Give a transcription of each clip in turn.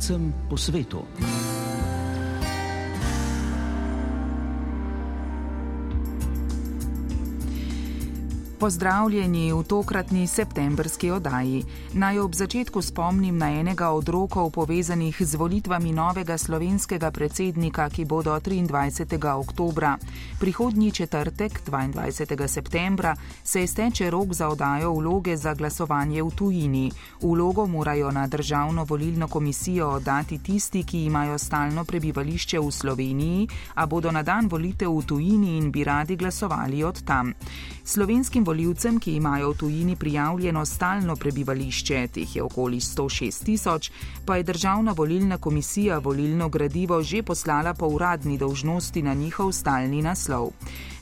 Slovencem po svetu. Pozdravljeni v tokratni septembrski oddaji. Naj ob začetku spomnim na enega od rokov povezanih z volitvami novega slovenskega predsednika, ki bodo 23. oktobra. Prihodnji četrtek, 22. septembra, se izteče rok za oddajo vloge za glasovanje v tujini. Vlogo morajo na Državno volilno komisijo oddati tisti, ki imajo stalno prebivališče v Sloveniji, a bodo na dan volitev v tujini in bi radi glasovali od tam. Slovenskim voljivcem, ki imajo v tujini prijavljeno stalno prebivališče, teh je okoli 106 tisoč, pa je Državna volilna komisija volilno gradivo že poslala po uradni dolžnosti na njihov stalni naslov.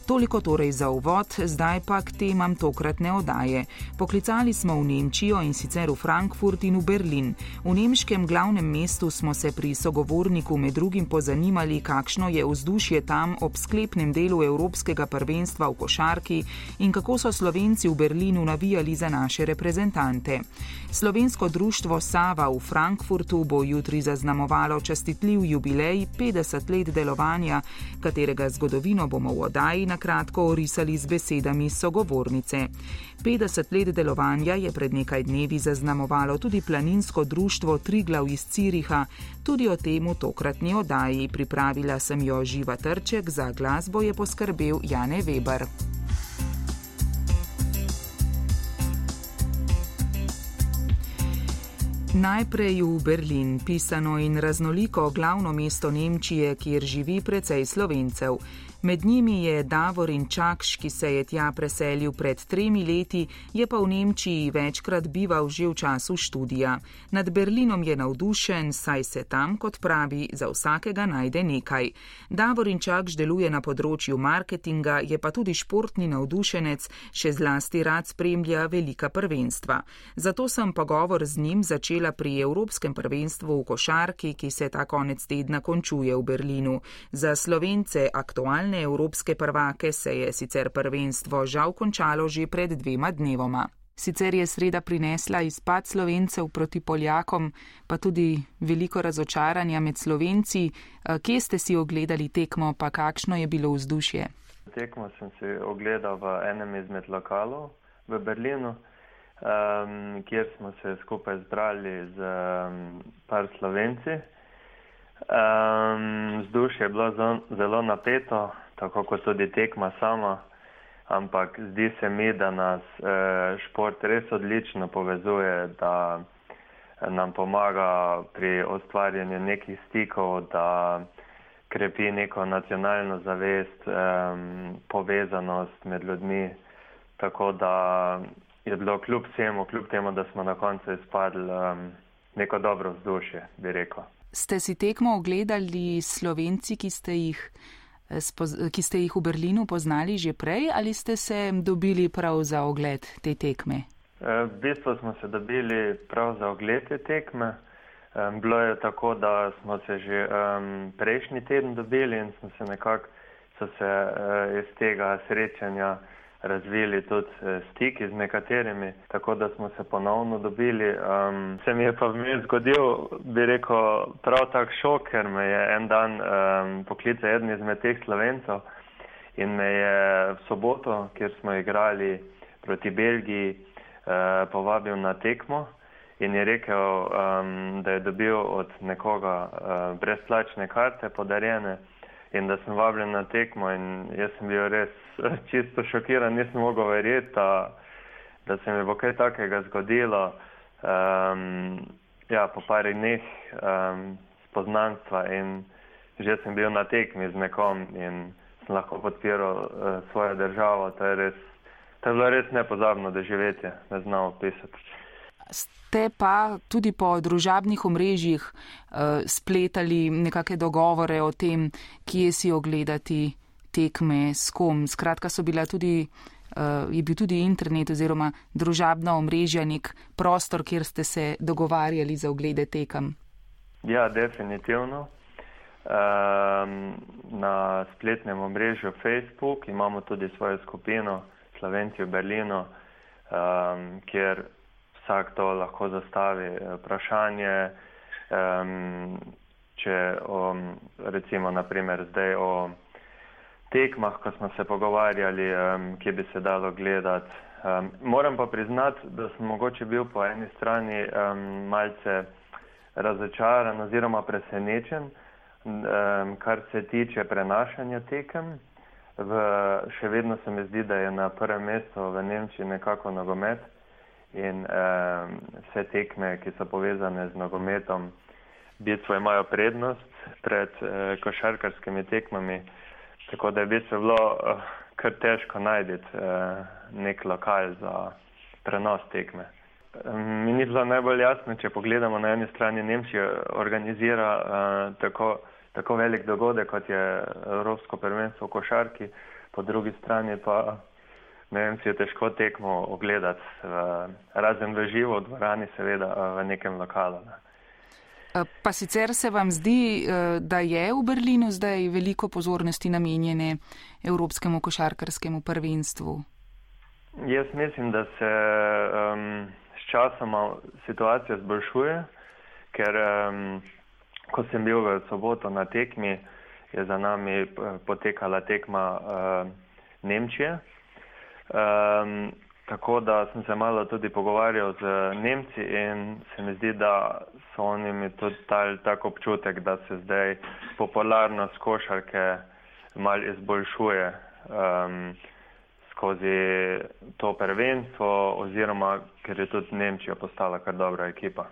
Toliko torej za uvod, zdaj pa k temam tokratne odaje. Poklicali smo v Nemčijo in sicer v Frankfurt in v Berlin. V nemškem glavnem mestu smo se pri sogovorniku med drugim pozanimali, kakšno je vzdušje tam ob sklepnem delu Evropskega prvenstva v košarki in kako so Slovenci v Berlinu navijali za naše reprezentante. Slovensko društvo Sava v Frankfurtu bo jutri zaznamovalo častitljiv jubilej 50 let delovanja, katerega zgodovino bomo v oddaji na kratko orisali z besedami sogovornice. 50 let delovanja je pred nekaj dnevi zaznamovalo tudi planinsko društvo Triglav iz Ciriha, tudi o tem v tokratni oddaji pripravila sem jo Živa Trček, za glasbo je poskrbel Jane Weber. Najprej v Berlin, pisano in raznoliko glavno mesto Nemčije, kjer živi precej slovencev. Med njimi je Davorin Čakš, ki se je tja preselil pred tremi leti, je pa v Nemčiji večkrat bival že v času študija. Nad Berlinom je navdušen, saj se tam, kot pravi, za vsakega najde nekaj. Davorin Čakš deluje na področju marketinga, je pa tudi športni navdušenec, še zlasti rad spremlja velika prvenstva. Zato sem pogovor z njim začela pri Evropskem prvenstvu v košarki, ki se ta konec tedna končuje v Berlinu. Za Slovence aktualno aktualne evropske prvake se je sicer prvenstvo žal končalo že pred dvema dnevoma. Sicer je sreda prinesla izpad slovencev proti Poljakom, pa tudi veliko razočaranja med slovenci. Kje ste si ogledali tekmo, pa kakšno je bilo vzdušje? Tekmo sem si ogledal v enem izmed lokalov v Berlinu, um, kjer smo se skupaj zbrali z um, par slovenci. Um, vzdušje je bilo zelo napeto, tako kot tudi tekma sama, ampak zdi se mi, da nas eh, šport res odlično povezuje, da nam pomaga pri ustvarjanju nekih stikov, da krepi neko nacionalno zavest, um, povezanost med ljudmi. Tako da je bilo kljub vsemu, kljub temu, da smo na koncu izpadli um, neko dobro vzdušje, bi rekel. Ste si tekmo ogledali slovenci, ki ste, jih, ki ste jih v Berlinu poznali že prej ali ste se dobili prav za ogled te tekme? E, v bistvu smo se dobili prav za ogled te tekme. Bilo je tako, da smo se že prejšnji teden dobili in smo se nekako so se uh, iz tega srečanja razvili tudi eh, stiki z nekaterimi, tako da smo se ponovno dobili. Um, se mi je pa vmes zgodil, bi rekel, prav tak šok, ker me je en dan um, poklical eden izmed teh slovencev in me je v soboto, kjer smo igrali proti Belgiji, uh, povabil na tekmo. In je rekel, um, da je dobil od nekoga uh, brezplačne karte podarjene in da sem vabljen na tekmo. In jaz sem bil res čisto šokiran, nisem mogel verjeti, da, da se mi bo kaj takega zgodilo. Um, ja, po parih dneh um, spoznanstva in že sem bil na tekmi z nekom in sem lahko podpiral uh, svojo državo. To je, res, to je bilo res nepozabno doživetje, ne znam opisati. Ste pa tudi po družabnih omrežjih uh, spletali nekakšne dogovore o tem, kje si ogledati tekme, s kom. Skratka, tudi, uh, je bil tudi internet oziroma družabna omrežja nek prostor, kjer ste se dogovarjali za oglede tekem. Ja, definitivno. Um, na spletnem omrežju Facebook imamo tudi svojo skupino Slovenci v Berlinu, um, kjer vsak to lahko zastavi vprašanje, Um, če o, recimo naprimer zdaj o tekmah, ko smo se pogovarjali, um, kje bi se dalo gledati. Um, moram pa priznati, da sem mogoče bil po eni strani um, malce razočaran oziroma presenečen, um, kar se tiče prenašanja tekem. V, še vedno se mi zdi, da je na prvem mestu v Nemčiji nekako nogomet in um, vse tekme, ki so povezane z nogometom, bistvo imajo prednost pred uh, košarkarskimi tekmami, tako da je bistvo bilo uh, kar težko najti uh, nek lokal za prenos tekme. Mi ni bilo najbolj jasno, če pogledamo na eni strani Nemčija organizira uh, tako, tako velik dogodek, kot je Evropsko prvenstvo v košarki, po drugi strani pa ne vem, si je težko tekmo ogledati, uh, razen v živo v dvorani, seveda uh, v nekem lokalu. Ne. Eh, pa sicer se vam zdi, eh, da je v Berlinu zdaj veliko pozornosti namenjene Evropskemu košarkarskemu prvenstvu? Jaz mislim, da se um, s časoma situacija zboljšuje, ker um, ko sem bil v soboto na tekmi, je za nami eh, potekala tekma uh, Nemčije. Um, Tako da sem se malo tudi pogovarjal z Nemci in se mi zdi, da so oni mi tudi dali tak občutek, da se zdaj popularnost košarke mal izboljšuje um, skozi to prvenstvo oziroma ker je tudi Nemčija postala kar dobra ekipa.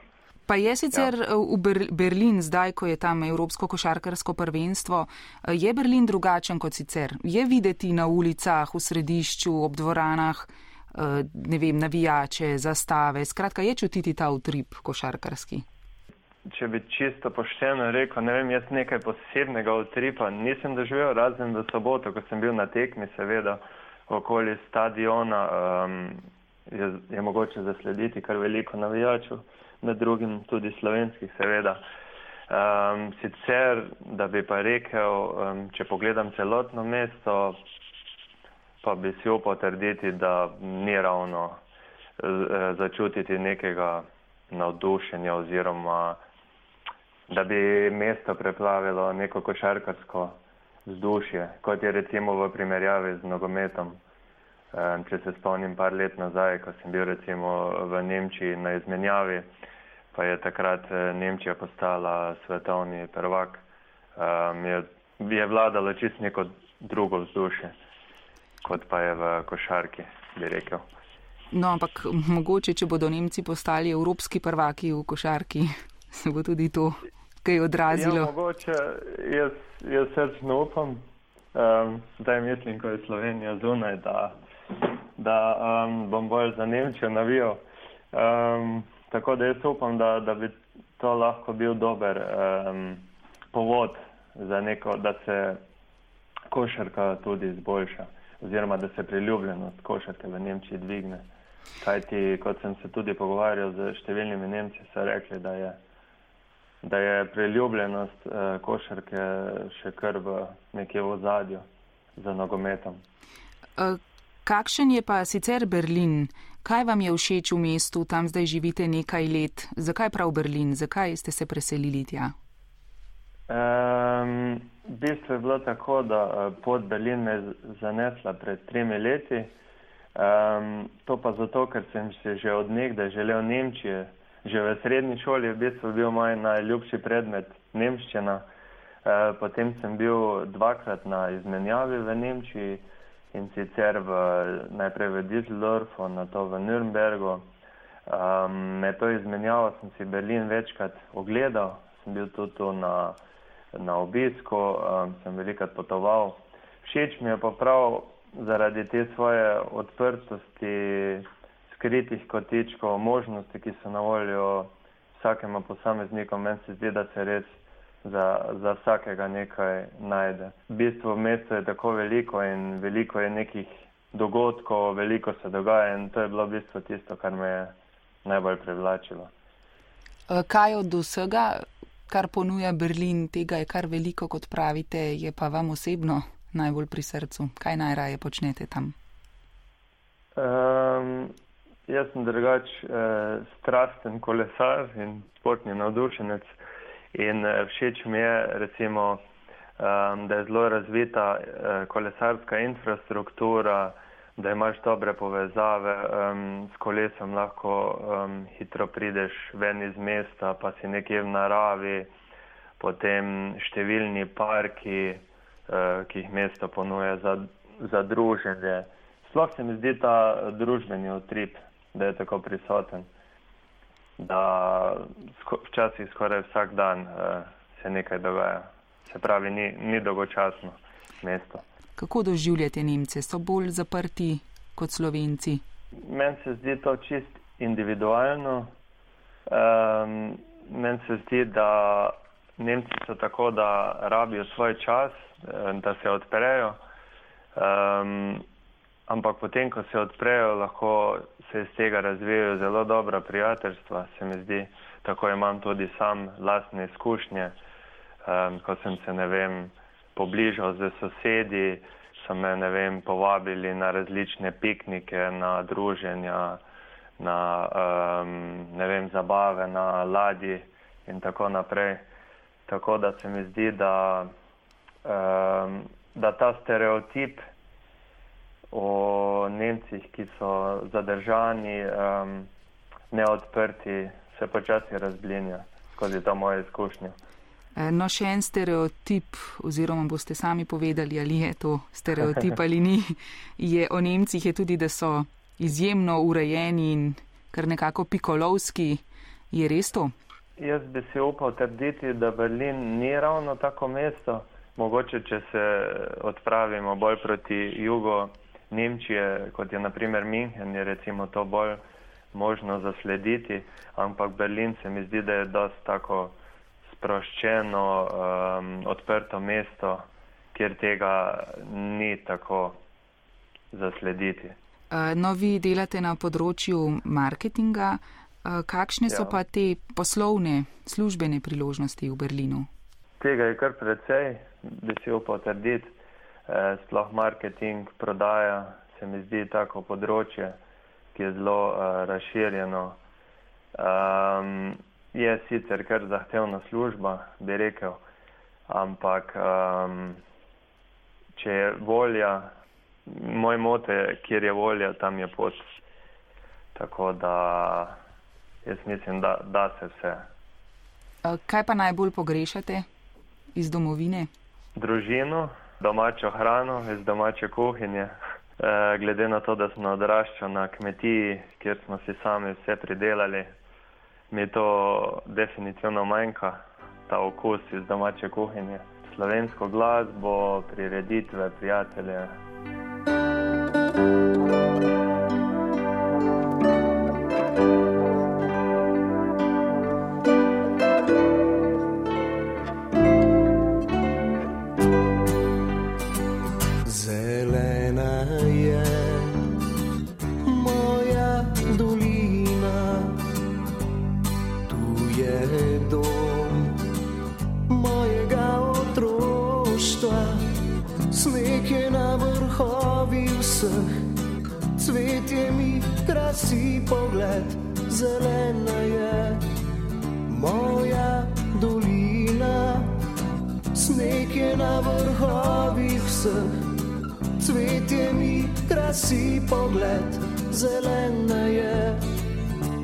Pa je sicer ja. v Ber Berlin zdaj, ko je tam Evropsko košarkarsko prvenstvo, je Berlin drugačen kot sicer? Je videti na ulicah, v središču, ob dvoranah? Eh, ne vem, navijače, zastave. Skratka, je čutiti ta utrip košarkarski. Če bi čisto pošteno rekel, ne vem, jaz nekaj posebnega utripa nisem doživel, razen v soboto, ko sem bil na tekmi, seveda okoli stadiona um, je, je mogoče zaslediti kar veliko navijačev, med drugim tudi slovenskih, seveda. Um, sicer, da bi pa rekel, um, če pogledam celotno mesto, pa bi si upal trditi, da ni ravno eh, začutiti nekega navdušenja oziroma da bi mesto preplavilo neko košarkarsko vzdušje, kot je recimo v primerjavi z nogometom. Eh, če se spomnim par let nazaj, ko sem bil recimo v Nemčiji na izmenjavi, pa je takrat eh, Nemčija postala svetovni prvak, je, je vladalo čist neko drugo vzdušje kot pa je v košarki, bi rekel. No, ampak mogoče, če bodo Nemci postali evropski prvaki v košarki, se bo tudi to kaj odrazilo. Ja, mogoče, jaz, jaz srčno upam, um, zdaj mislim, ko je Slovenija zunaj, da, da um, bom bolj za Nemčijo navijal. Um, tako da jaz upam, da, da bi to lahko bil dober um, povod za neko, da se košarka tudi izboljša oziroma da se priljubljenost košarke v Nemčiji dvigne. Kajti, kot sem se tudi pogovarjal z številnimi Nemci, so rekli, da je, da je priljubljenost eh, košarke še kar v nekje v zadju za nogometom. Eh, kakšen je pa sicer Berlin? Kaj vam je všeč v mestu, tam zdaj živite nekaj let? Zakaj prav Berlin? Zakaj ste se preselili tja? Um, V bistvu je bilo tako, da eh, pot Berlin me je zanesla pred tremi leti. Um, to pa zato, ker sem si že od nekdaj želel Nemčije. Že v srednji šoli je v bistvu bil moj najljubši predmet Nemščina. Uh, potem sem bil dvakrat na izmenjavi v Nemčiji in sicer v, najprej v Düsseldorfu, na to v Nürnbergu. Um, med to izmenjavo sem si Berlin večkrat ogledal, sem bil tudi tu na na obisku, um, sem velikrat potoval. Všeč mi je pa prav zaradi te svoje odprtosti, skritih kotičkov, možnosti, ki so na voljo vsakemu posamezniku. Meni se zdi, da se res za, za vsakega nekaj najde. V bistvu mesto je tako veliko in veliko je nekih dogodkov, veliko se dogaja in to je bilo v bistvu tisto, kar me je najbolj privlačilo. Kaj od vsega kar ponuja Berlin, tega je kar veliko, kot pravite, je pa vam osebno najbolj pri srcu. Kaj najraje počnete tam? Um, jaz sem drugač eh, strasten kolesar in športni navdušenec. In všeč mi je, recimo, um, da je zelo razvita uh, kolesarska infrastruktura, da imaš dobre povezave um, s kolesom, lahko um, hitro prideš ven iz mesta, pa si nekje v naravi, potem številni parki, uh, ki jih mesto ponuja za, za druženje. Sploh se mi zdi ta družbeni utrip, da je tako prisoten, da sko včasih skoraj vsak dan uh, se nekaj dogaja. Se pravi, ni, ni dolgočasno mesto. Kako doživljate Nemce? So bolj zaprti kot Slovenci? Meni se zdi to čist individualno. Um, Meni se zdi, da Nemci so tako, da rabijo svoj čas, da se odprejo. Um, ampak potem, ko se odprejo, lahko se iz tega razvijajo zelo dobra prijateljstva. Se mi zdi, tako imam tudi sam lastne izkušnje, um, ko sem se, ne vem, pobližal z sosedi, so me ne vem, povabili na različne piknike, na druženja, na um, ne vem, zabave na ladji in tako naprej. Tako da se mi zdi, da, um, da ta stereotip o Nemcih, ki so zadržani, um, neodprti, se počasi razblinja skozi to moje izkušnje. No, še en stereotip, oziroma boste sami povedali, ali je to stereotip ali ni, je o Nemcih je tudi, da so izjemno urejeni in kar nekako pikolovski. Je res to? Jaz bi si upal trditi, da Berlin ni ravno tako mesto. Mogoče, če se odpravimo bolj proti jugu Nemčije, kot je naprimer München, je recimo to bolj možno zaslediti, ampak Berlin se mi zdi, da je dost tako sproščeno, um, odprto mesto, kjer tega ni tako zaslediti. No, vi delate na področju marketinga. Kakšne so ja. pa te poslovne, službene priložnosti v Berlinu? Tega je kar precej, bi si upal trditi. Uh, sploh marketing, prodaja, se mi zdi tako področje, ki je zelo uh, razširjeno. Um, je sicer kar zahtevna služba, bi rekel, ampak um, če je volja, moj moto je, kjer je volja, tam je pot. Tako da jaz mislim, da, da se vse. Kaj pa najbolj pogrešate iz domovine? Družino, domačo hrano iz domače kuhinje. Glede na to, da smo odraščali na kmetiji, kjer smo si sami vse pridelali, mi to definitivno manjka, ta okus iz domače kuhinje. Slovensko glasbo, prireditve, prijatelje. vseh, cvetje mi krasi pogled, zelena je moja dolina. Sneg je na vrhovih vseh, cvetje mi krasi pogled, zelena je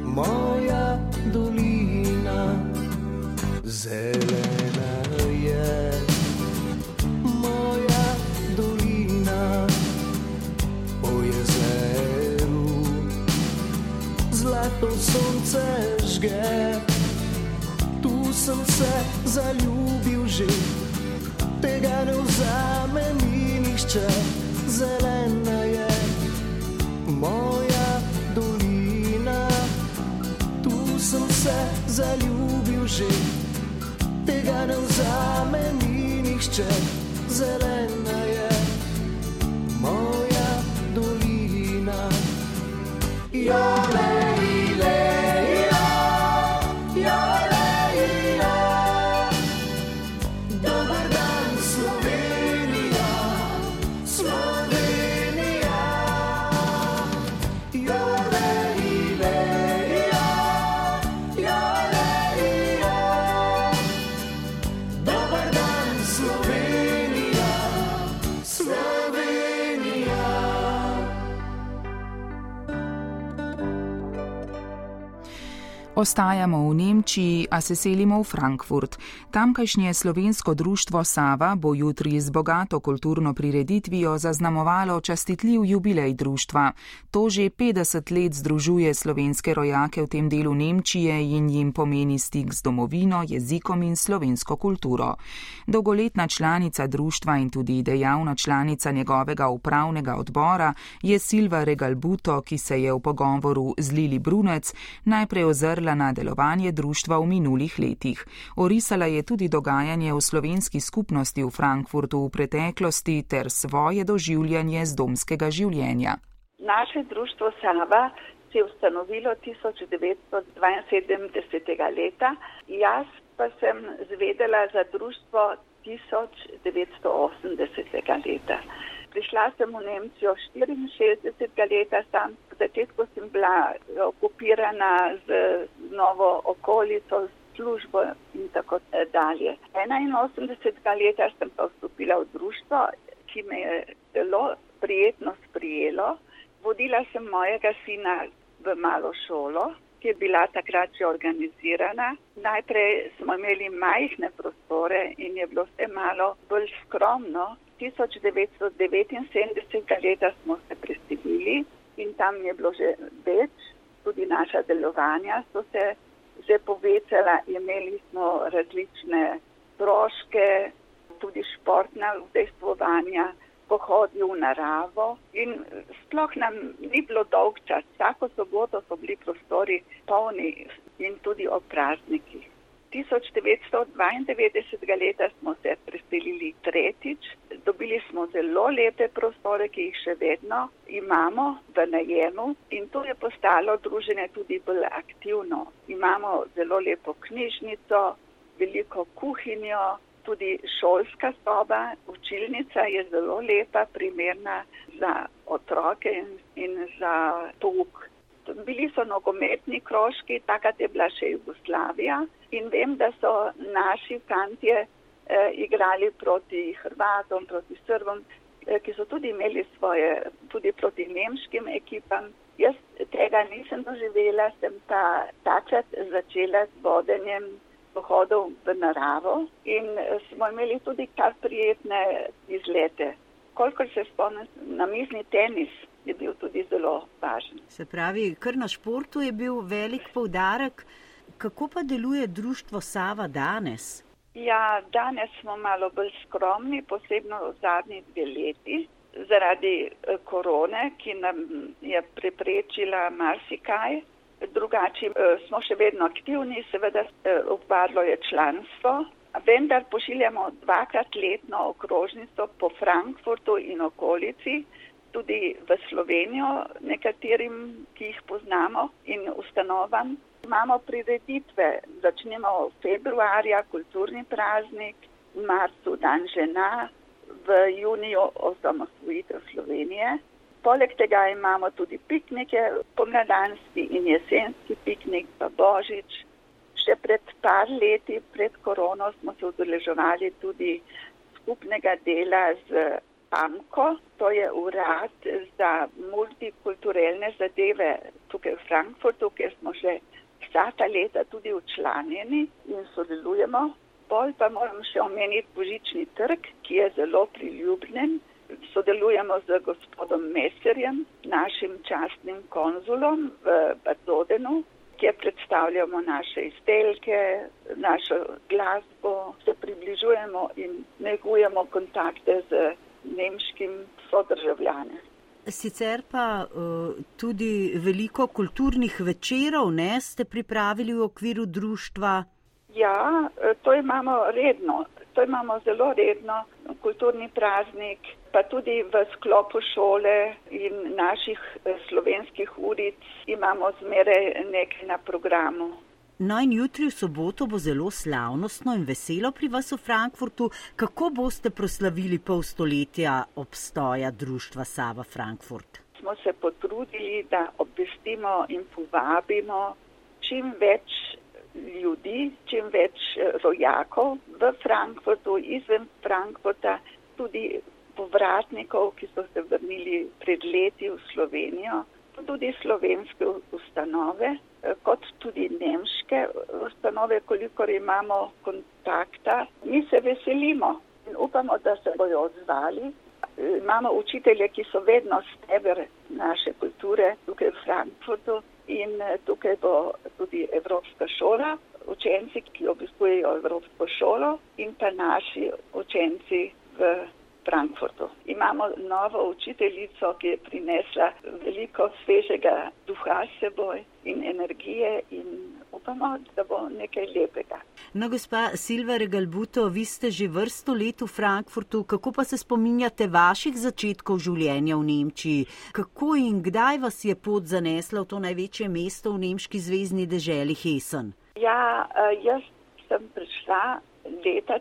moja dolina. Zelena. sonce žge. Tu sem se zaljubil že, tega ne vzame mi nihče, zelena je moja dolina. Tu sem se zaljubil že, tega ne vzame mi nihče, zelena je moja dolina. Your name. Ostajamo v Nemčiji, a se selimo v Frankfurt. Tamkajšnje slovensko društvo Sava bo jutri z bogato kulturno prireditvijo zaznamovalo častitljiv jubilej društva. To že 50 let združuje slovenske rojake v tem delu Nemčije in jim pomeni stik z domovino, jezikom in slovensko kulturo. Dolgoletna članica društva in tudi dejavna članica njegovega upravnega odbora je Silva Regalbuto, ki se je v pogovoru z Lili Brunec najprej ozrla opozorila na delovanje društva v minulih letih. Orisala je tudi dogajanje v slovenski skupnosti v Frankfurtu v preteklosti ter svoje doživljanje z domskega življenja. Naše društvo Sava se je ustanovilo 1972. leta, jaz pa sem zvedela za društvo 1980. leta. Prišla sem v Nemčijo 64. leta, tam začetku sem bila okupirana z novo okolico, službo in tako dalje. 81. leta sem pa vstopila v društvo, ki me je zelo prijetno sprijelo. Vodila sem mojega sina v malo šolo, ki je bila takrat že organizirana. Najprej smo imeli majhne prostore in je bilo vse malo bolj skromno. 1979. leta smo se preselili in tam je bilo že več, tudi naša delovanja so se že povečala, imeli smo različne stroške, tudi športna vdejstvovanja, pohodi v naravo in sploh nam ni bilo dolg čas. Vsako soboto so bili prostori polni in tudi ob praznikih. 1992. leta smo se preselili tretjič. Dobili smo zelo lepe prostore, ki jih še vedno imamo v najemu in to je postalo druženje tudi bolj aktivno. Imamo zelo lepo knjižnico, veliko kuhinjo, tudi šolska soba, učilnica je zelo lepa, primerna za otroke in, in za pouk. Bili so nogometni krožki, takrat je bila še Jugoslavija in vem, da so naši fantje eh, igrali proti Hrvatom, proti Srbom, eh, ki so tudi imeli svoje, tudi proti nemškim ekipam. Jaz tega nisem doživela, sem pa takrat začela s vodenjem pohodov v naravo in eh, smo imeli tudi kar prijetne izlete. Kolikor se spomnim, na mizni tenis je bil tudi zelo važen. Se pravi, kar na športu je bil velik poudarek. Kako pa deluje društvo Sava danes? Ja, danes smo malo bolj skromni, posebno v zadnji dve leti, zaradi eh, korone, ki nam je preprečila marsikaj. Drugače eh, smo še vedno aktivni, seveda upadlo eh, je članstvo, vendar pošiljamo dvakrat letno okrožnico po Frankfurtu in okolici, tudi v Slovenijo, nekaterim, ki jih poznamo in ustanovam. Imamo prireditve, začnemo februarja, kulturni praznik, v marcu dan žena, v juniju osamosvojitev Slovenije. Poleg tega imamo tudi piknike, pomladanski in jesenski piknik, pa božič. Še pred par leti, pred korono, smo se udeleževali tudi skupnega dela z AMKO, to je urad za multikulturelne zadeve tukaj v Frankfurtu, kjer smo že vsa ta leta tudi učlanjeni in sodelujemo. Bolj pa moram še omeniti božični trg, ki je zelo priljubljen. Sodelujemo z gospodom Meserjem, našim častnim konzulom v Badodenu, kjer predstavljamo naše izdelke, našo glasbo, se približujemo in negujemo kontakte z nemškim sodržavljanem. Sicer pa uh, tudi veliko kulturnih večerov ne ste pripravili v okviru društva? Ja, e, to imamo redno. To imamo zelo redno, kulturni praznik, pa tudi v sklopu šole in naših e, slovenskih uric imamo zmeraj nekaj na programu. No in jutri v soboto bo zelo slavnostno in veselo pri vas v Frankfurtu. Kako boste proslavili pol stoletja obstoja društva Sava Frankfurt? Smo se potrudili, da obvestimo in povabimo čim več ljudi, čim več eh, rojakov v Frankfurtu, izven Frankfurta, tudi povratnikov, ki so se vrnili pred leti v Slovenijo, tudi slovenske ustanove kot tudi nemške ustanove, kolikor imamo kontakta. Mi se veselimo in upamo, da se bojo odzvali. Imamo učitelje, ki so vedno steber naše kulture tukaj v Frankfurtu in tukaj bo tudi Evropska šola, učenci, ki obiskujejo Evropsko šolo in pa naši učenci v Frankfurtu. Imamo novo učiteljico, ki je prinesla veliko svežega duha s seboj in energije in upamo, da bo nekaj lepega. No, gospa Silva Regalbuto, vi ste že vrsto let v Frankfurtu, kako pa se spominjate vaših začetkov življenja v Nemčiji? Kako in kdaj vas je pot zanesla v to največje mesto v nemški zvezdni deželi Hesen? Ja, jaz sem prišla leta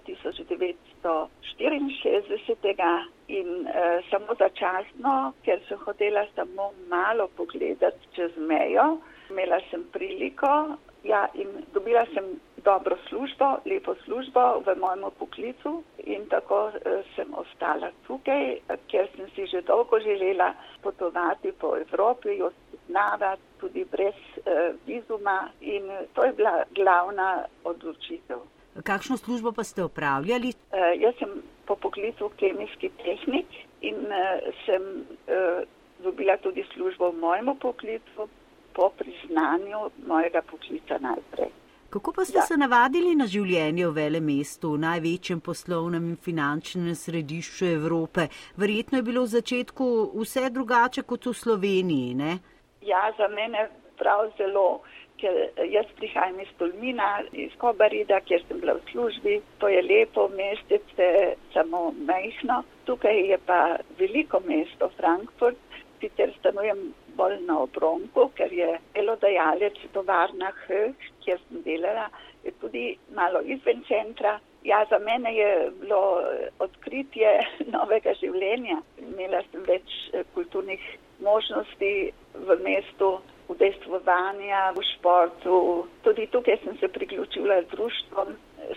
1964 in uh, samo začasno, ker sem hotela samo malo pogledati čez mejo. Imela sem priliko ja, in dobila sem dobro službo, lepo službo v mojem poklicu in tako uh, sem ostala tukaj, ker sem si že dolgo želela potovati po Evropi, jo spoznavati tudi brez uh, vizuma in to je bila glavna odločitev. Kakšno službo pa ste upravljali? Uh, jaz sem po poklicu kemijski tehnik in uh, sem uh, dobila tudi službo v mojem poklicu po priznanju mojega poklica najprej. Kako pa ste ja. se navadili na življenje v velem mestu, v največjem poslovnem in finančnem središču Evrope? Verjetno je bilo v začetku vse drugače kot v Sloveniji, ne? Ja, za mene prav zelo ker jaz prihajam iz Tolmina, iz Kobarida, kjer sem bila v službi. To je lepo mestece, samo majhno. Tukaj je pa veliko mesto, Frankfurt, sicer stanujem bolj na obronku, ker je delodajalec tovarna Höh, kjer sem delala, je tudi malo izven centra. Ja, za mene je bilo odkritje novega življenja. Imela sem več eh, kulturnih možnosti v mestu udejstvovanja v športu. Tudi tukaj sem se priključila društvom,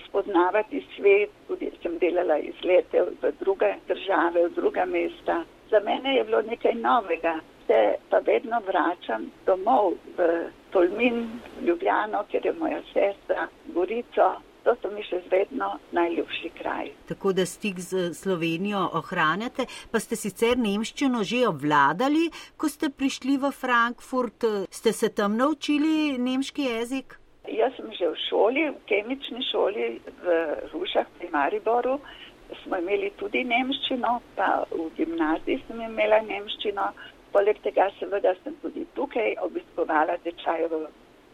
spoznavati svet, tudi sem delala izlete v druge države, v druga mesta. Za mene je bilo nekaj novega, se pa vedno vračam domov v Tolmin, Ljubljano, kjer je moja sestra, Gorico, To so mi še vedno najljubši kraj. Tako da stik z Slovenijo ohranjate, pa ste sicer nemščino že obvladali, ko ste prišli v Frankfurt. Ste se tam naučili nemški jezik? Jaz sem že v šoli, v kemični šoli v Rušah pri Mariboru. Smo imeli tudi nemščino, pa v gimnaziji sem imela nemščino. Poleg tega seveda sem tudi tukaj obiskovala tečaj v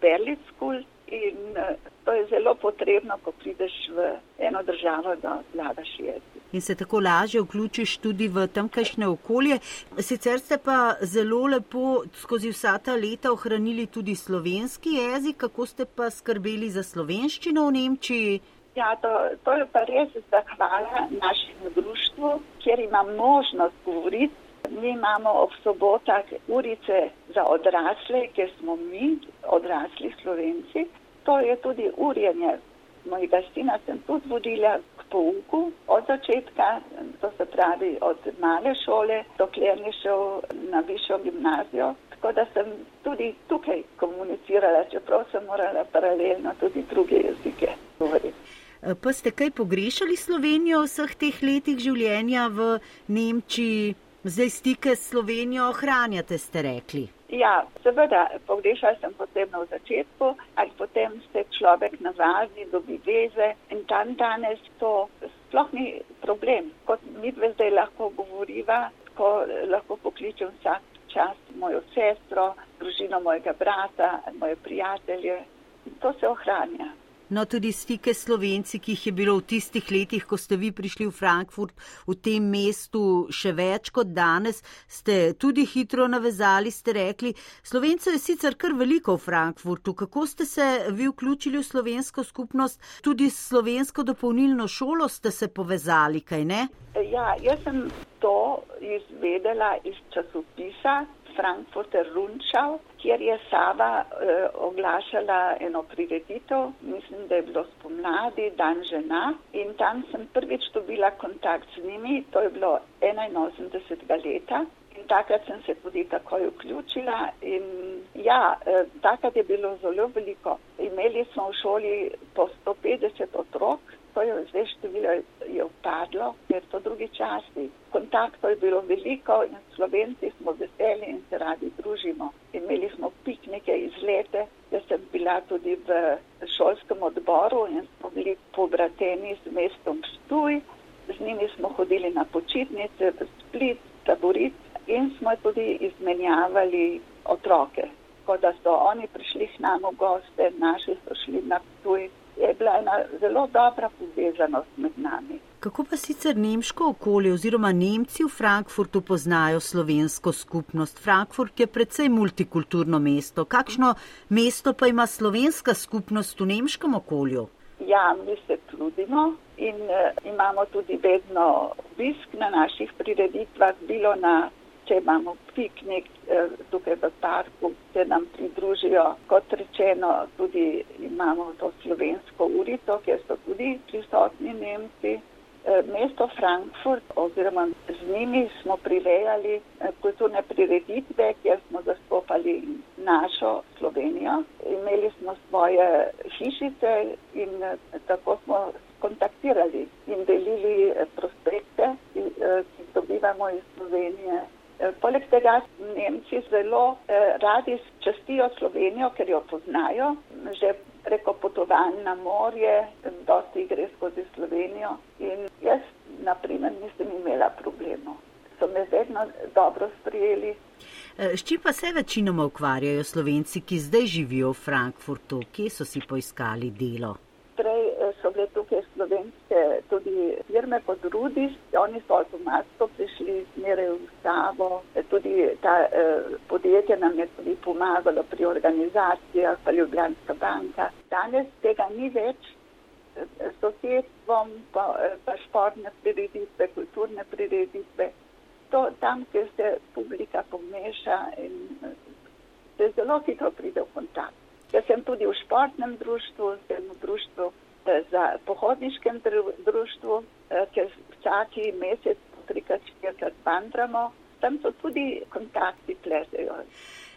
Berlitz School in uh, to je zelo potrebno, ko prideš v eno državo, da vladaš jezik. In se tako lažje vključiš tudi v tamkajšnje okolje. Sicer ste pa zelo lepo skozi vsa ta leta ohranili tudi slovenski jezik, kako ste pa skrbeli za slovenščino v Nemčiji? Ja, to, to je pa res zahvala našemu društvu, kjer imam možnost govoriti Mi imamo ob sobotah urice za odrasle, ker smo mi odrasli slovenci. To je tudi urjenje. Mojega sina sem tudi vodila k pouku od začetka, to se pravi od male šole, dokler je šel na višjo gimnazijo. Tako da sem tudi tukaj komunicirala, čeprav sem morala paralelno tudi druge jezike govoriti. Pa ste kaj pogrešali Slovenijo v vseh teh letih življenja v Nemčiji? Zdaj stike s Slovenijo ohranjate, ste rekli. Ja, seveda, pogrešal sem posebno v začetku, ali potem se človek navadi, dobi veze in tam danes to sploh ni problem. Kot mi dve zdaj lahko govoriva, ko lahko pokličem vsak čas mojo sestro, družino mojega brata, moje prijatelje. To se ohranja. No, tudi stike s slovenci, ki jih je bilo v tistih letih, ko ste vi prišli v Frankfurt, v tem mestu še več kot danes, ste tudi hitro navezali, ste rekli. Slovencev je sicer kar veliko v Frankfurtu. Kako ste se vi vključili v slovensko skupnost, tudi s slovensko dopolnilno šolo ste se povezali, kaj ne? Ja, jaz sem to izvedela iz časopisa Frankfurter Rundschau, kjer je Sava eh, oglašala eno prireditev, mislim, da je bilo spomladi, dan žena. In tam sem prvič dobila kontakt z njimi, to je bilo 81. leta. In takrat sem se tudi takoj vključila in Ja, eh, takrat je bilo zelo veliko. Imeli smo v šoli po 150 otrok, to je zdaj število je upadlo, ker so drugi časi. Kontaktov je bilo veliko in slovenci smo veseli in se radi družimo. Imeli smo piknike izlete, jaz sem bila tudi v šolskem odboru in smo bili pobrateni z mestom Stuj, z njimi smo hodili na počitnice v Split, Taborit in smo tudi izmenjavali otroke. Ko da so oni prišli k nam v goste, naši so šli na tuj, je bila ena zelo dobra povezanost med nami. Kako pa sicer nemško okolje oziroma Nemci v Frankfurtu poznajo slovensko skupnost? Frankfurt je predvsej multikulturno mesto. Kakšno mesto pa ima slovenska skupnost v nemškem okolju? Ja, mi se trudimo in uh, imamo tudi vedno obisk na naših prireditvah, bilo na če imamo piknik eh, tukaj v parku, se nam pridružijo. Kot rečeno, tudi imamo to slovensko urito, kjer so tudi prisotni Nemci. Eh, mesto Frankfurt oziroma z njimi smo prirejali eh, kulturne prireditve, kjer smo zastopali našo Slovenijo. Imeli smo svoje hišice in tako smo kontaktirali in delili prospekte, ki jih dobivamo iz Slovenije poleg tega Nemci zelo eh, radi častijo Slovenijo, ker jo poznajo. Že preko potovanj na morje, dosti gre skozi Slovenijo in jaz, na primer, nisem imela problemov. So me vedno dobro sprijeli. Eh, s čim pa se večinoma ukvarjajo Slovenci, ki zdaj živijo v Frankfurtu? Kje so si poiskali delo? Prej slovenske tudi firme pod Rudis, oni so avtomatsko prišli zmeraj v Savo, tudi ta eh, podjetje nam je tudi pomagalo pri organizacijah, pa Ljubljanska banka. Danes tega ni več, sosedstvom, pa, pa športne prireditve, kulturne prireditve, to tam, kjer se publika pomeša in se zelo hitro pride v kontakt. Jaz sem tudi v športnem društvu, sem v društvu za pohodniškem društvu, eh, ker vsaki mesec trikrat, štirikrat vandramo, tam so tudi kontakti plezejo.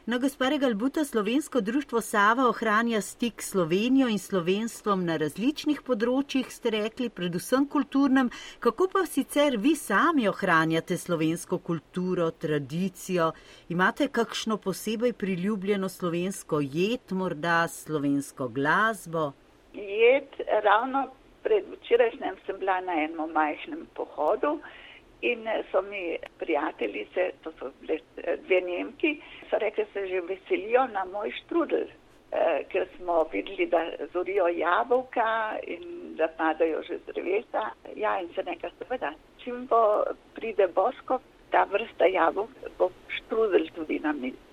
No, gospode Galbuta, Slovensko društvo Sava ohranja stik s Slovenijo in slovenstvom na različnih področjih, ste rekli, predvsem kulturnem. Kako pa sicer vi sami ohranjate slovensko kulturo, tradicijo? Imate kakšno posebej priljubljeno slovensko jed, morda slovensko glasbo? Jed, ravno pred včerajšnjem sem bila na enem majhnem pohodu in so mi prijateljice, to so bile eh, dve Nemki, so rekli, se že veselijo na moj štrudel, eh, ker smo videli, da zorijo jabolka in da padajo že z drevesa. Ja, in se nekaj seveda, čim bo pride bosko, ta vrsta jabolk bo štrudel tudi na mizi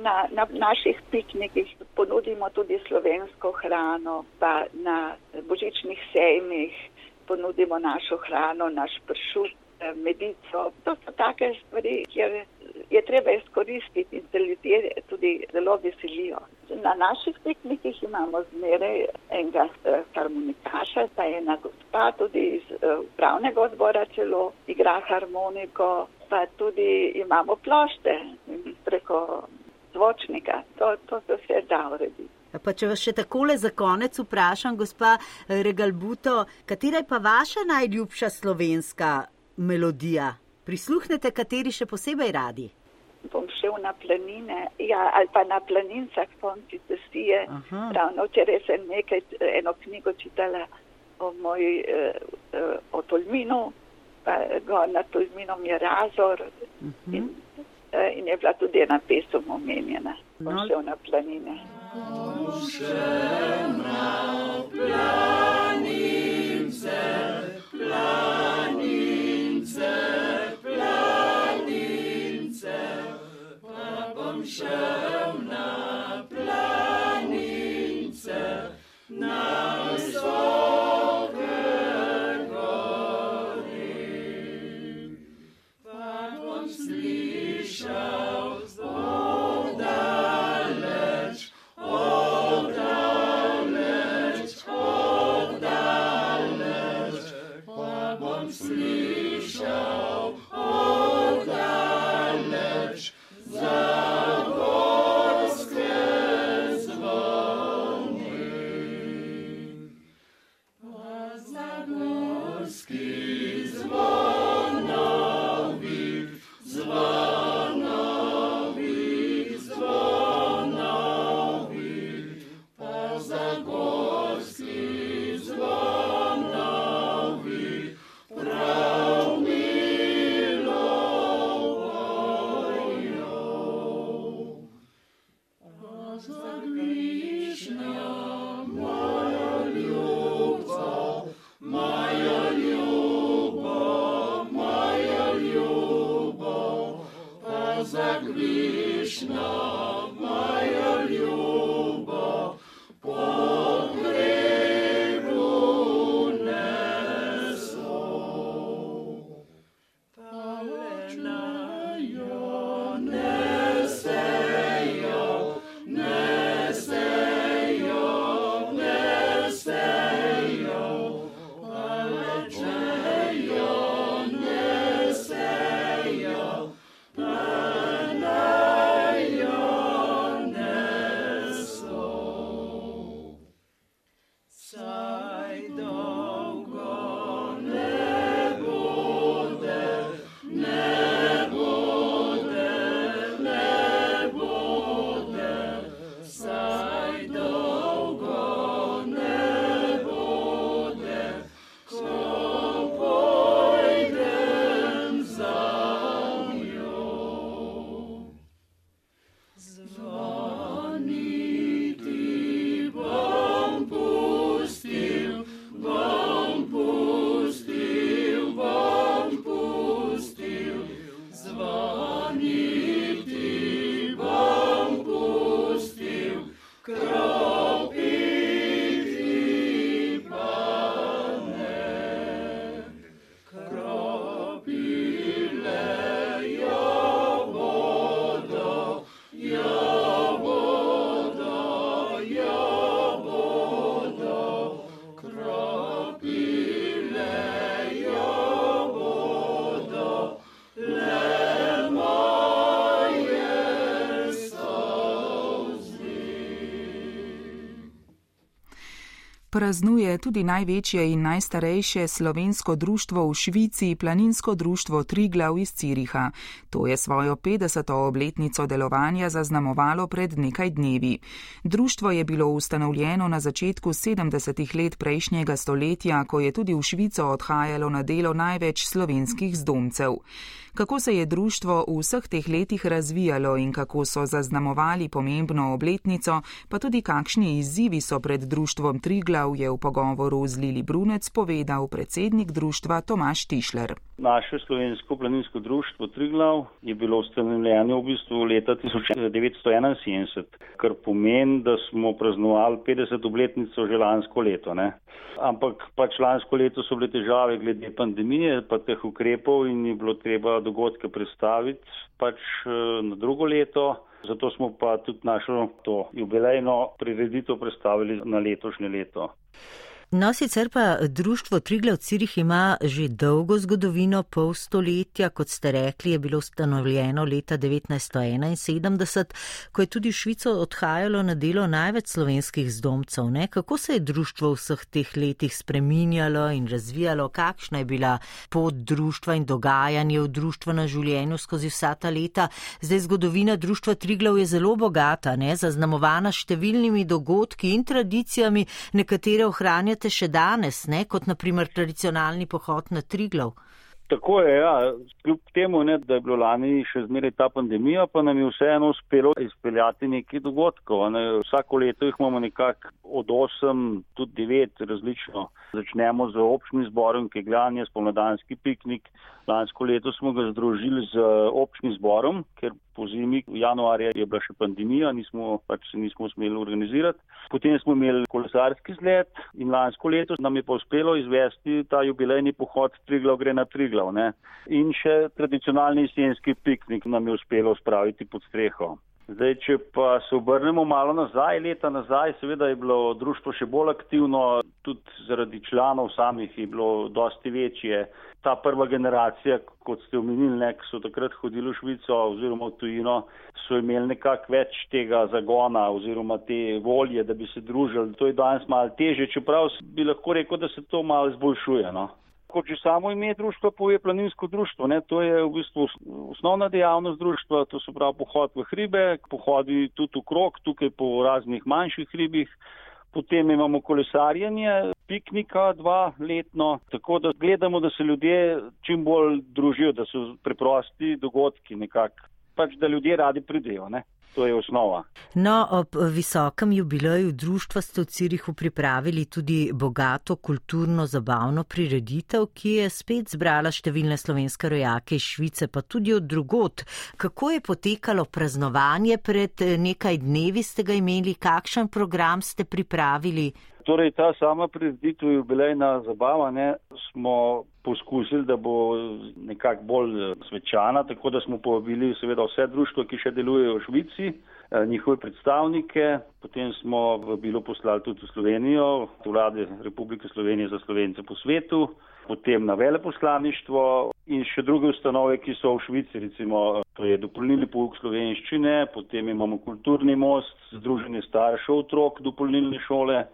na, na naših piknikih ponudimo tudi slovensko hrano, pa na božičnih sejmih ponudimo našo hrano, naš pršut, eh, medico. To so take stvari, kjer je treba izkoristiti in se ljudje tudi zelo veselijo. Na naših piknikih imamo zmeraj enega eh, harmonikaša, ta ena gospa tudi iz eh, upravnega odbora celo, igra harmoniko, pa tudi imamo plošte preko zvočnika. To, to se vse da urediti. Pa če vas še takole za konec vprašam, gospa Regalbuto, katera je pa vaša najljubša slovenska melodija? Prisluhnete, kateri še posebej radi? Bom šel na planine, ja, ali pa na planincah, konci Tesije. Ravno včeraj sem nekaj, eno knjigo čitala o moji, eh, eh, o Tolminu, pa gor na Tolminom je Razor. Uh -huh. in, Eh, in je bila tudi ena pesem omenjena, no. šel na planine. Planince, planince, planince, pa bom šel na planince, na visoke praznuje tudi največje in najstarejše slovensko društvo v Švici, planinsko društvo Triglav iz Ciriha. To je svojo 50. obletnico delovanja zaznamovalo pred nekaj dnevi. Društvo je bilo ustanovljeno na začetku 70. let prejšnjega stoletja, ko je tudi v Švico odhajalo na delo največ slovenskih zdomcev kako se je društvo v vseh teh letih razvijalo in kako so zaznamovali pomembno obletnico, pa tudi kakšni izzivi so pred društvom Triglav, je v pogovoru z Lili Brunec povedal predsednik društva Tomaš Tišler. Naše slovensko planinsko društvo Triglav je bilo ustanovljeno v bistvu leta 1971, kar pomeni, da smo praznovali 50 obletnico že lansko leto. Ne? Ampak pač lansko leto so bile težave glede pandemije, pa teh ukrepov in je bilo treba dogodke predstaviti pač eh, na drugo leto. Zato smo pa tudi našo to jubilejno prireditev predstavili na letošnje leto. No, sicer pa društvo Triglav Cirih ima že dolgo zgodovino, pol stoletja, kot ste rekli, je bilo ustanovljeno leta 1971, ko je tudi v Švico odhajalo na delo največ slovenskih zdomcev. Ne? Kako se je društvo v vseh teh letih spreminjalo in razvijalo, kakšna je bila pot društva in dogajanje v društvenem življenju skozi vsa ta leta? Zdaj zgodovina društva Triglav je zelo bogata, ne? zaznamovana številnimi dogodki in tradicijami, nekatere ohranjate spremljate še danes, ne, kot naprimer tradicionalni pohod na Triglav. Tako je, ja. Kljub temu, ne, da je bilo lani še zmeraj ta pandemija, pa nam je vseeno uspelo izpeljati nekaj dogodkov. Ne. Vsako leto jih imamo nekako od 8, tudi 9 različno. Začnemo z občnim zborom, ki je glavni spomladanski piknik. Lansko leto smo ga združili z občnim zborom, ker po zimi, v januarju je bila še pandemija, nismo pač se nismo smeli organizirati. Potem smo imeli kolesarski zlet in lansko leto nam je pa uspelo izvesti ta jubilejni pohod Triglav gre na Triglav. Ne? In še tradicionalni jesenski piknik nam je uspelo spraviti pod streho. Zdaj, če pa se obrnemo malo nazaj, leta nazaj, seveda je bilo društvo še bolj aktivno, tudi zaradi članov samih je bilo dosti večje. Ta prva generacija, kot ste omenili, nek so takrat hodili v Švico oziroma v tujino, so imeli nekako več tega zagona oziroma te volje, da bi se družili. To je danes malo teže, čeprav bi lahko rekel, da se to malo zboljšuje. No? Kot že samo ime društva pove planinsko društvo. Ne? To je v bistvu osnovna dejavnost društva, to so prav pohod v hribe, pohodi tudi v krok, tukaj po raznih manjših hribih. Potem imamo kolesarjenje, piknika dva letno, tako da gledamo, da se ljudje čim bolj družijo, da so preprosti dogodki nekako, pač da ljudje radi pridejo. Ne? To je osnova. No, ob visokem jubileju društva ste v Cirihu pripravili tudi bogato kulturno zabavno prireditev, ki je spet zbrala številne slovenske rojake iz Švice, pa tudi od drugot. Kako je potekalo praznovanje pred nekaj dnevi ste ga imeli, kakšen program ste pripravili? Torej, ta sama prireditev jubilejna zabava ne, smo poskusili, da bo nekako bolj eh, svečana, tako da smo povabili seveda vse društvo, ki še delujejo v Švici, eh, njihove predstavnike, potem smo bilo poslali tudi v Slovenijo, vlade Republike Slovenije za Slovence po svetu, potem na veleposlaništvo in še druge ustanove, ki so v Švici, recimo to je dopolnilni pouk slovenščine, potem imamo kulturni most, združenje staršev otrok, dopolnilne šole.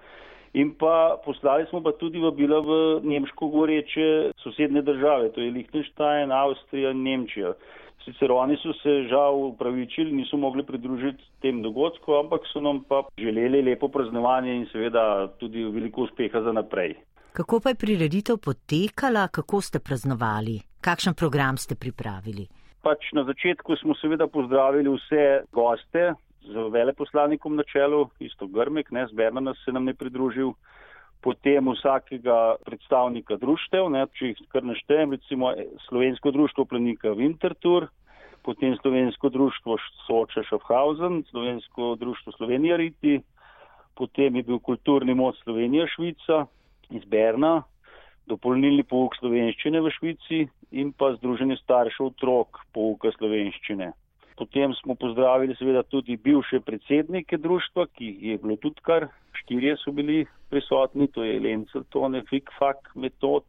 In pa poslali smo pa tudi vabila v nemško govoreče sosedne države, to je Liechtenstein, Avstrija in Nemčija. Sicer oni so se žal upravičili, niso mogli pridružiti tem dogodku, ampak so nam pa želeli lepo praznovanje in seveda tudi veliko uspeha za naprej. Kako pa je prireditev potekala, kako ste praznovali, kakšen program ste pripravili? Pač na začetku smo seveda pozdravili vse goste, z veleposlanikom na čelu, isto Grmek, ne, z Bermanas se nam je pridružil, potem vsakega predstavnika društev, ne, če jih kar naštejem, recimo Slovensko društvo plenika Winterthur, potem Slovensko društvo Soče Schaffhausen, Slovensko društvo Slovenija Riti, potem je bil kulturni mod Slovenija Švica iz Berna, dopolnilni pouk slovenščine v Švici in pa Združenje staršev otrok pouka slovenščine. Potem smo pozdravili seveda tudi bivše predsednike društva, ki je bilo tudi kar štirje so bili prisotni, to je Lencel Tone, Fikfak Metod,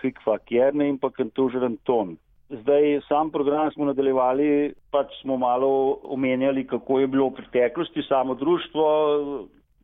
Fikfak Jerne in pa Kantožer Anton. Zdaj sam program smo nadaljevali, pač smo malo omenjali, kako je bilo v preteklosti samo društvo,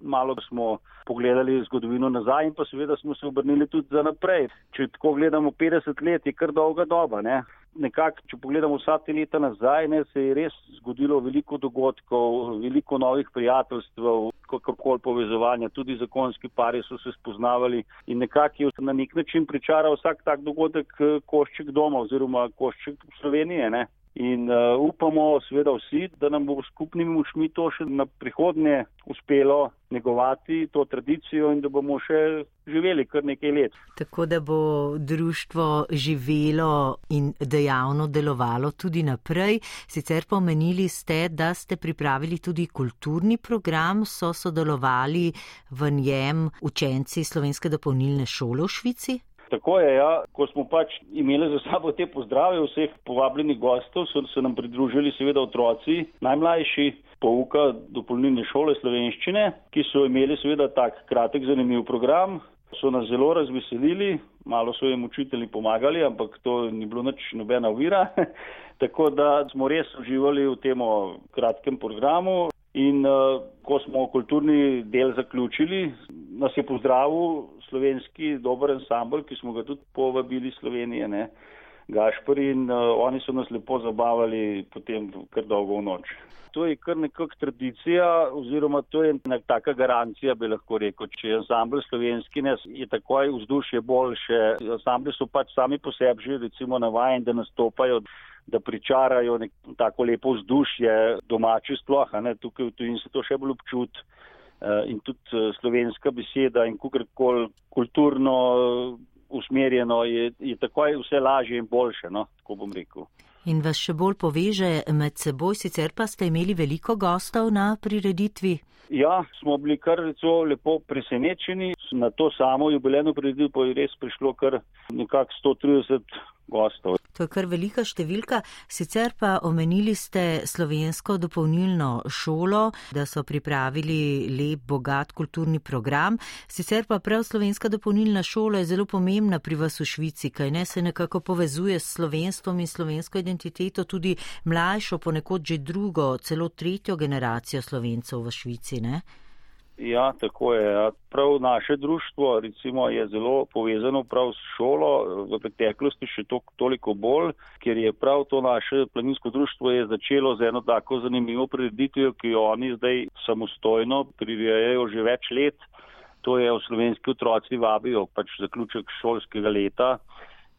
malo smo pogledali zgodovino nazaj in pa seveda smo se obrnili tudi za naprej. Če tako gledamo 50 let, je kar dolga doba, ne? Nekako, če pogledamo vsa te leta nazaj, ne, se je res zgodilo veliko dogodkov, veliko novih prijateljstv, kakorkoli povezovanja, tudi zakonski pari so se spoznavali in nekako je na nek način pričaral vsak tak dogodek eh, košček doma oziroma košček Slovenije. Ne. In uh, upamo, seveda, vsi, da nam bo skupnimi močmi to še na prihodnje uspelo negovati to tradicijo in da bomo še živeli kar nekaj let. Tako da bo društvo živelo in dejavno delovalo tudi naprej. Sicer pomenili ste, da ste pripravili tudi kulturni program, so sodelovali v njem učenci slovenske dopolnilne šole v Švici. Tako je, ja. ko smo pač imeli za sabo te pozdrave vseh povabljenih gostov, so se nam pridružili seveda otroci, najmlajši pouka dopolnilne šole slovenščine, ki so imeli seveda tak kratek zanimiv program, so nas zelo razveselili, malo so jim učitelji pomagali, ampak to ni bilo nič nobena uvira, tako da smo res uživali v tem kratkem programu. In uh, ko smo kulturni del zaključili, nas je pozdravil slovenski dober ansambl, ki smo ga tudi povabili Slovenije, ne, Gašpor in uh, oni so nas lepo zabavali potem kar dolgo v noč. To je kar nekak tradicija oziroma to je nek taka garancija, bi lahko rekel. Če je ansambl slovenski, ne, je takoj vzdušje boljše. Ansambli so pač sami po sebi že recimo navajeni, da nastopajo da pričarajo nek, tako lepo vzdušje domači sploh, ne, tukaj v tujini se to še bolj občut uh, in tudi uh, slovenska beseda in kakorkoli kulturno uh, usmerjeno je, je takoj vse lažje in boljše, no, tako bom rekel. In vas še bolj poveže med seboj, sicer pa ste imeli veliko gostov na prireditvi? Ja, smo bili kar lepo presenečeni. Na to samo jubilejno prireditev pa je res prišlo kar nekako 130 gostov. To je kar velika številka. Sicer pa omenili ste slovensko dopolnilno šolo, da so pripravili lep, bogat kulturni program. Sicer pa prav slovenska dopolnilna šola je zelo pomembna pri vas v Švici, kaj ne se nekako povezuje s slovenstvom in slovensko identiteto, tudi mlajšo, ponekod že drugo, celo tretjo generacijo slovencev v Švici. Ne? Ja, tako je. Ja. Prav naše društvo recimo, je zelo povezano prav s šolo, v preteklosti še to, toliko bolj, ker je prav to naše planinsko društvo začelo z eno tako zanimivo prireditvijo, ki jo oni zdaj samostojno prirejajo že več let. To je v slovenski otroci vabijo pač zaključek šolskega leta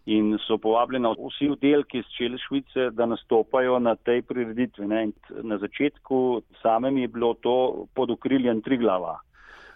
in so povabljeni vsi oddelki iz Čele Švice, da nastopajo na tej prireditvi. Ne. In na začetku samem je bilo to pod okriljem tri glava.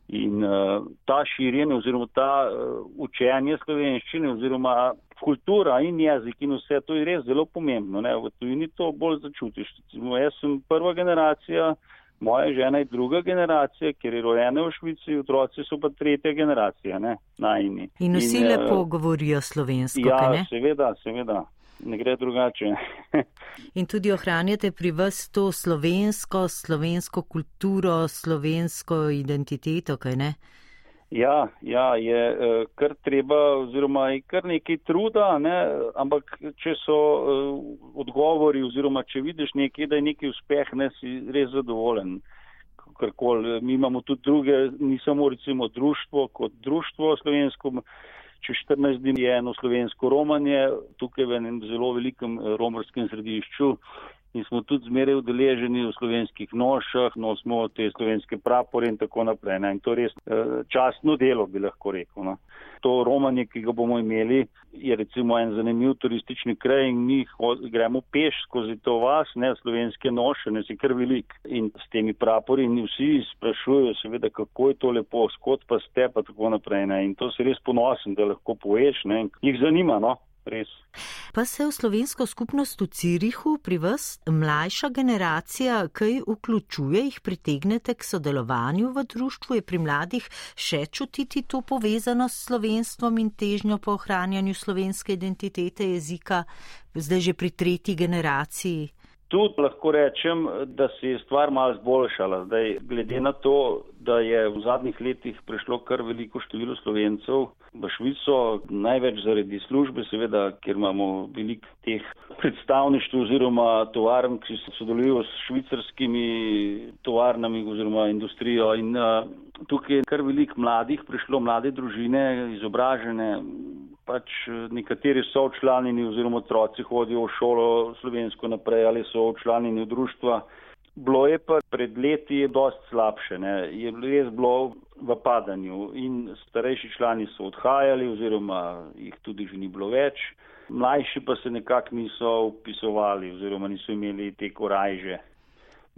In uh, ta širjenje oziroma ta uh, učenje slovenščine oziroma kultura in jezik in vse to je res zelo pomembno. Ne. V tujini to bolj začutiš. Jaz sem prva generacija, moja žena je druga generacija, ker je rojena v Švici, otroci so pa tretja generacija, ne, najni. In vsi in, lepo uh, govorijo slovensko. Ja, seveda, seveda ne gre drugače. In tudi ohranjate pri vas to slovensko, slovensko kulturo, slovensko identiteto, kaj ne? Ja, ja, je eh, kar treba oziroma je kar nekaj truda, ne? ampak če so uh, odgovori oziroma če vidiš nekaj, da je neki uspeh, ne si res zadovoljen. Karkol. Mi imamo tudi druge, ni samo recimo društvo kot društvo slovensko, čez 14 dni je eno slovensko romanje, tukaj v enem zelo velikem eh, romarskem središču in smo tudi zmeraj udeleženi v slovenskih nošah, nosimo te slovenske prapore in tako naprej. Ne. In to je res eh, častno delo, bi lahko rekel. No. To romanje, ki ga bomo imeli, je recimo en zanimiv turistični kraj in mi gremo peš skozi to vas, ne slovenske noše, ne si kar velik. In s temi prapori in vsi sprašujejo seveda, kako je to lepo, skot pa ste pa tako naprej. Ne. In to se res ponosim, da lahko poveš, ne. Jih zanima, no res. Pa se v slovensko skupnost v Cirihu pri vas mlajša generacija kaj vključuje, jih pritegnete k sodelovanju v društvu, je pri mladih še čutiti to povezanost s slovenstvom in težnjo po ohranjanju slovenske identitete jezika, zdaj že pri tretji generaciji? Tudi lahko rečem, da se je stvar malo zboljšala. Zdaj, glede na to, da je v zadnjih letih prišlo kar veliko število slovencev v Švico, največ zaradi službe, seveda, ker imamo veliko teh predstavništv oziroma tovarn, ki sodelujo s švicarskimi tovarnami oziroma industrijo. In uh, tukaj je kar veliko mladih prišlo, mlade družine, izobražene pač nekateri so članini oziroma otroci hodijo v šolo slovensko naprej ali so članini v društva. Bilo je pa pred leti dost slabše, ne. je res bilo v padanju in starejši člani so odhajali oziroma jih tudi že ni bilo več. Mlajši pa se nekako niso upisovali oziroma niso imeli te korajže,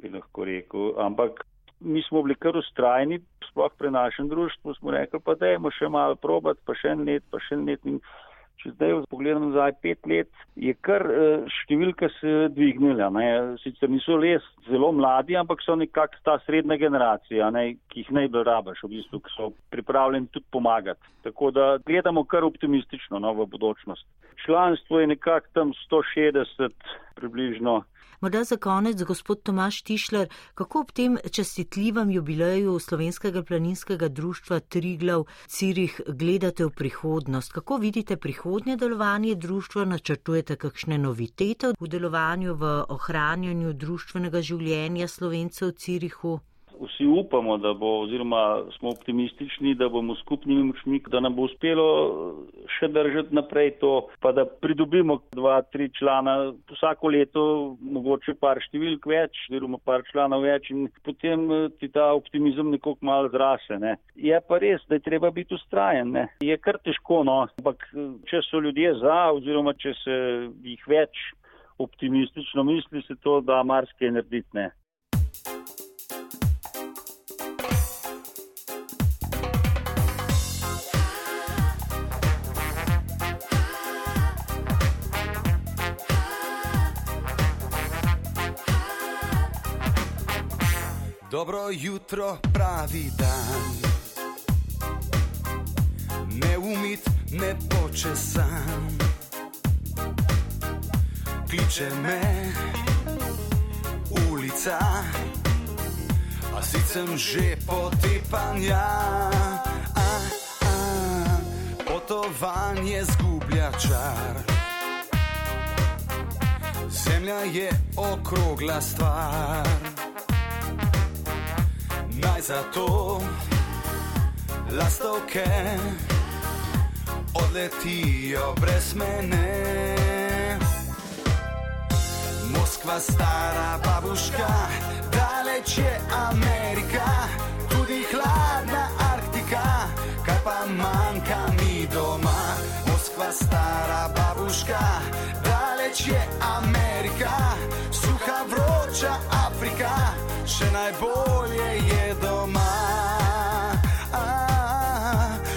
bi lahko rekel. Ampak mi smo bili kar ustrajni, sploh pri našem društvu smo rekli, pa dajmo še malo probat, pa še en let, pa še en let. In če zdaj pogledam nazaj pet let, je kar eh, številka se dvignila. Ne. Sicer niso les zelo mladi, ampak so nekako ta srednja generacija, ne, ki jih najbolj rabaš, v bistvu, ki so pripravljeni tudi pomagati. Tako da gledamo kar optimistično no, v budućnost. Članstvo je nekako tam 160 približno. Morda za konec, gospod Tomaš Tišler, kako ob tem častitljivem jubileju Slovenskega planinskega društva Triglav Cirih gledate v prihodnost? Kako vidite prihodnje delovanje društva? Načrtujete kakšne novitete v delovanju, v ohranjanju društvenega življenja Slovencev v Cirihu? Vsi upamo, da bo, oziroma smo optimistični, da bomo skupnimi močmi, da nam bo uspelo še držati naprej to, pa da pridobimo dva, tri člana vsako leto, mogoče par številk več, oziroma par članov več in potem eh, ti ta optimizem nekoliko malo zrase. Ne. Je pa res, da je treba biti ustrajen. Ne. Je kar težko, no, ampak eh, če so ljudje za, oziroma če se jih več optimistično misli, se to da marsikaj narediti. Ne. Dobro jutro, pravi dan. Ne umit, ne počesan. Kliče me ulica, a sicer že potepanja. A, a, potovanje zgublja čar. Zemlja je okrogla stvar naj zato lastovke odletijo brez mene. Moskva, stara babuška, daleč je Amerika, tudi hladna Arktika, kaj pa manjka mi doma. Moskva, stara babuška, daleč je Amerika, suha vroča Afrika, še najbolje je doma. A,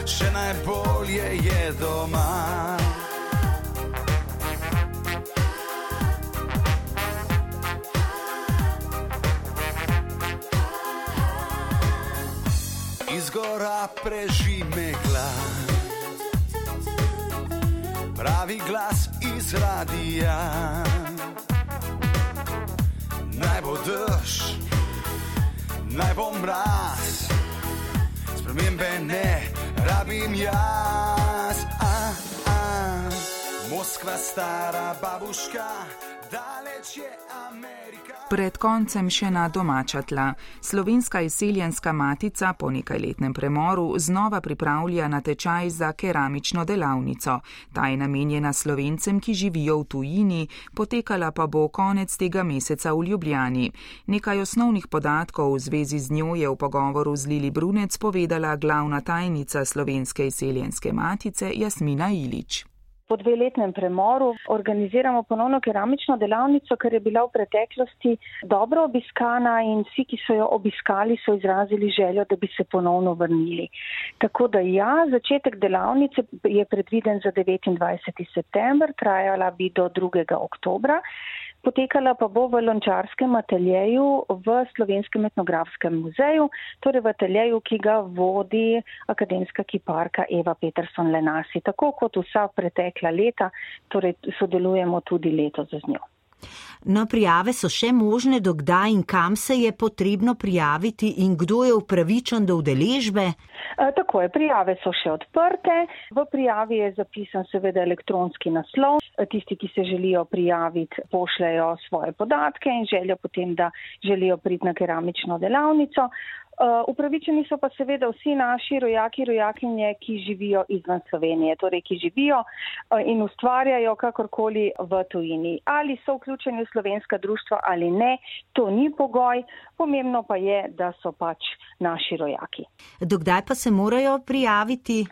še najbolje je doma. Iz gora prežime glas pravi glas iz radija. Naj bo dež, naj bo mraz, spremembe ne rabim jaz. Moskva, stara babuška, daleč je Amerika. Pred koncem še na domača tla. Slovenska izseljenska matica po nekajletnem premoru znova pripravlja na tečaj za keramično delavnico. Ta je namenjena slovencem, ki živijo v tujini, potekala pa bo konec tega meseca v Ljubljani. Nekaj osnovnih podatkov v zvezi z njo je v pogovoru z Lili Brunec povedala glavna tajnica Slovenske izseljenske matice Jasmina Ilič po dveletnem premoru organiziramo ponovno keramično delavnico, ker je bila v preteklosti dobro obiskana in vsi, ki so jo obiskali, so izrazili željo, da bi se ponovno vrnili. Tako da ja, začetek delavnice je predviden za 29. september, trajala bi do 2. oktobra. Potekala pa bo v lončarskem ateljeju v Slovenskem etnografskem muzeju, torej v ateljeju, ki ga vodi akademska kiparka Eva Peterson Lenasi. Tako kot vsa pretekla leta, torej sodelujemo tudi leto z njo. No, prijave so še možne, dokdaj in kam se je potrebno prijaviti in kdo je upravičen do udeležbe? E, tako je, prijave so še odprte. V prijavi je zapisan seveda elektronski naslov. E, tisti, ki se želijo prijaviti, pošljajo svoje podatke in želijo potem, da želijo priti na keramično delavnico. Uh, upravičeni so pa seveda vsi naši rojaki, rojakinje, ki živijo izven Slovenije, torej ki živijo uh, in ustvarjajo kakorkoli v tujini. Ali so vključeni v slovenska društva ali ne, to ni pogoj, pomembno pa je, da so pač naši rojaki. Dokdaj pa se morajo prijaviti?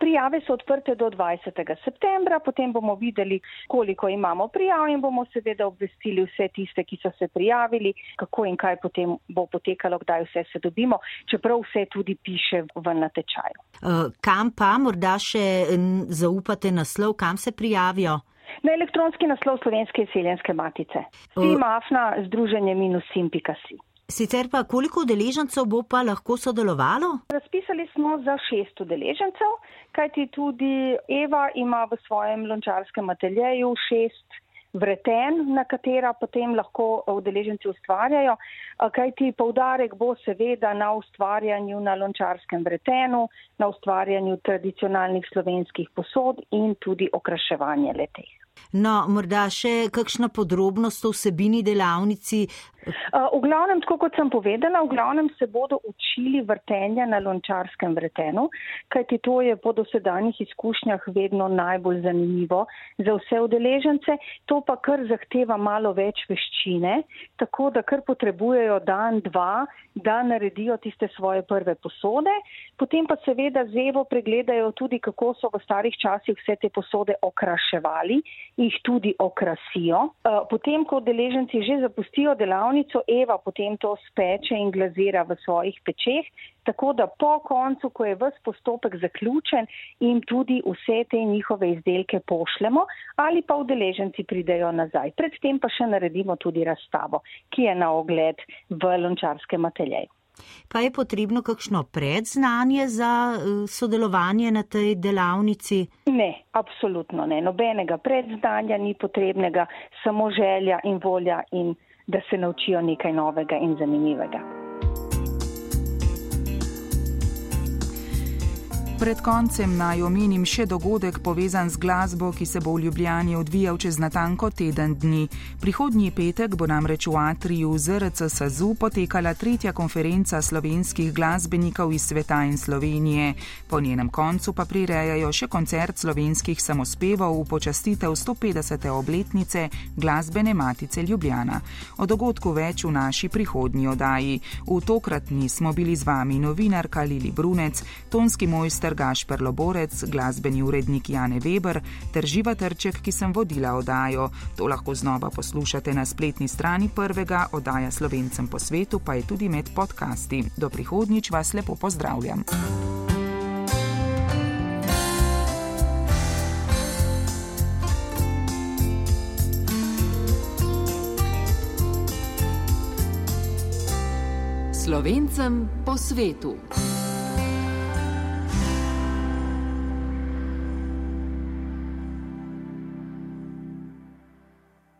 Prijave so odprte do 20. septembra, potem bomo videli, koliko imamo prijav in bomo seveda obvestili vse tiste, ki so se prijavili, kako in kaj potem bo potekalo, kdaj vse se dobimo, čeprav vse tudi piše v natečaju. Uh, kam pa morda še zaupate naslov, kam se prijavijo? Na elektronski naslov Slovenske izseljenske matice. Simafna združenje minus sim.si. Sicer pa koliko udeležencev bo pa lahko sodelovalo? Razpisali smo za šest udeležencev, kajti tudi Eva ima v svojem lončarskem ateljeju šest vreten, na katera potem lahko udeleženci ustvarjajo, kajti poudarek bo seveda na ustvarjanju na lončarskem vretenu, na ustvarjanju tradicionalnih slovenskih posod in tudi okraševanje leteh. No, morda še kakšna podrobnost o vsebini delavnici? V glavnem, tako kot sem povedala, v glavnem se bodo učili vrtenja na lončarskem vretenu, kajti to je po dosedanjih izkušnjah vedno najbolj zanimivo za vse udeležence. To pa kar zahteva malo več veščine, tako da kar potrebujejo dan, dva, da naredijo tiste svoje prve posode. Potem pa seveda zevo pregledajo tudi, kako so v starih časih vse te posode okraševali jih tudi okrasijo. Eh, potem, ko deleženci že zapustijo delavnico, Eva potem to speče in glazira v svojih pečeh, tako da po koncu, ko je vse postopek zaključen, jim tudi vse te njihove izdelke pošljemo ali pa udeleženci pridejo nazaj. Predtem pa še naredimo tudi razstavo, ki je na ogled v lončarskem ateljeju. Pa je potrebno kakšno predznanje za eh, sodelovanje na tej delavnici? Ne, absolutno ne. Nobenega predznanja ni potrebnega, samo želja in volja in da se naučijo nekaj novega in zanimivega. Pred koncem naj omenim še dogodek povezan z glasbo, ki se bo v Ljubljani odvijal čez natanko teden dni. Prihodnji petek bo namreč v Atriju ZRC SAZU potekala tretja konferenca slovenskih glasbenikov iz sveta in Slovenije. Po njenem koncu pa prirejajo še koncert slovenskih samospevov v počastitev 150. obletnice glasbene matice Ljubljana. O dogodku več v naši prihodnji oddaji. V tokratni smo bili z vami novinarka Lili Brunec, tonski mojster Peter Gašper Loborec, glasbeni urednik Jane Weber ter Živa Trček, ki sem vodila oddajo. To lahko znova poslušate na spletni strani prvega oddaja Slovencem po svetu, pa je tudi med podcasti. Do prihodnjič vas lepo pozdravljam. Slovencem po svetu.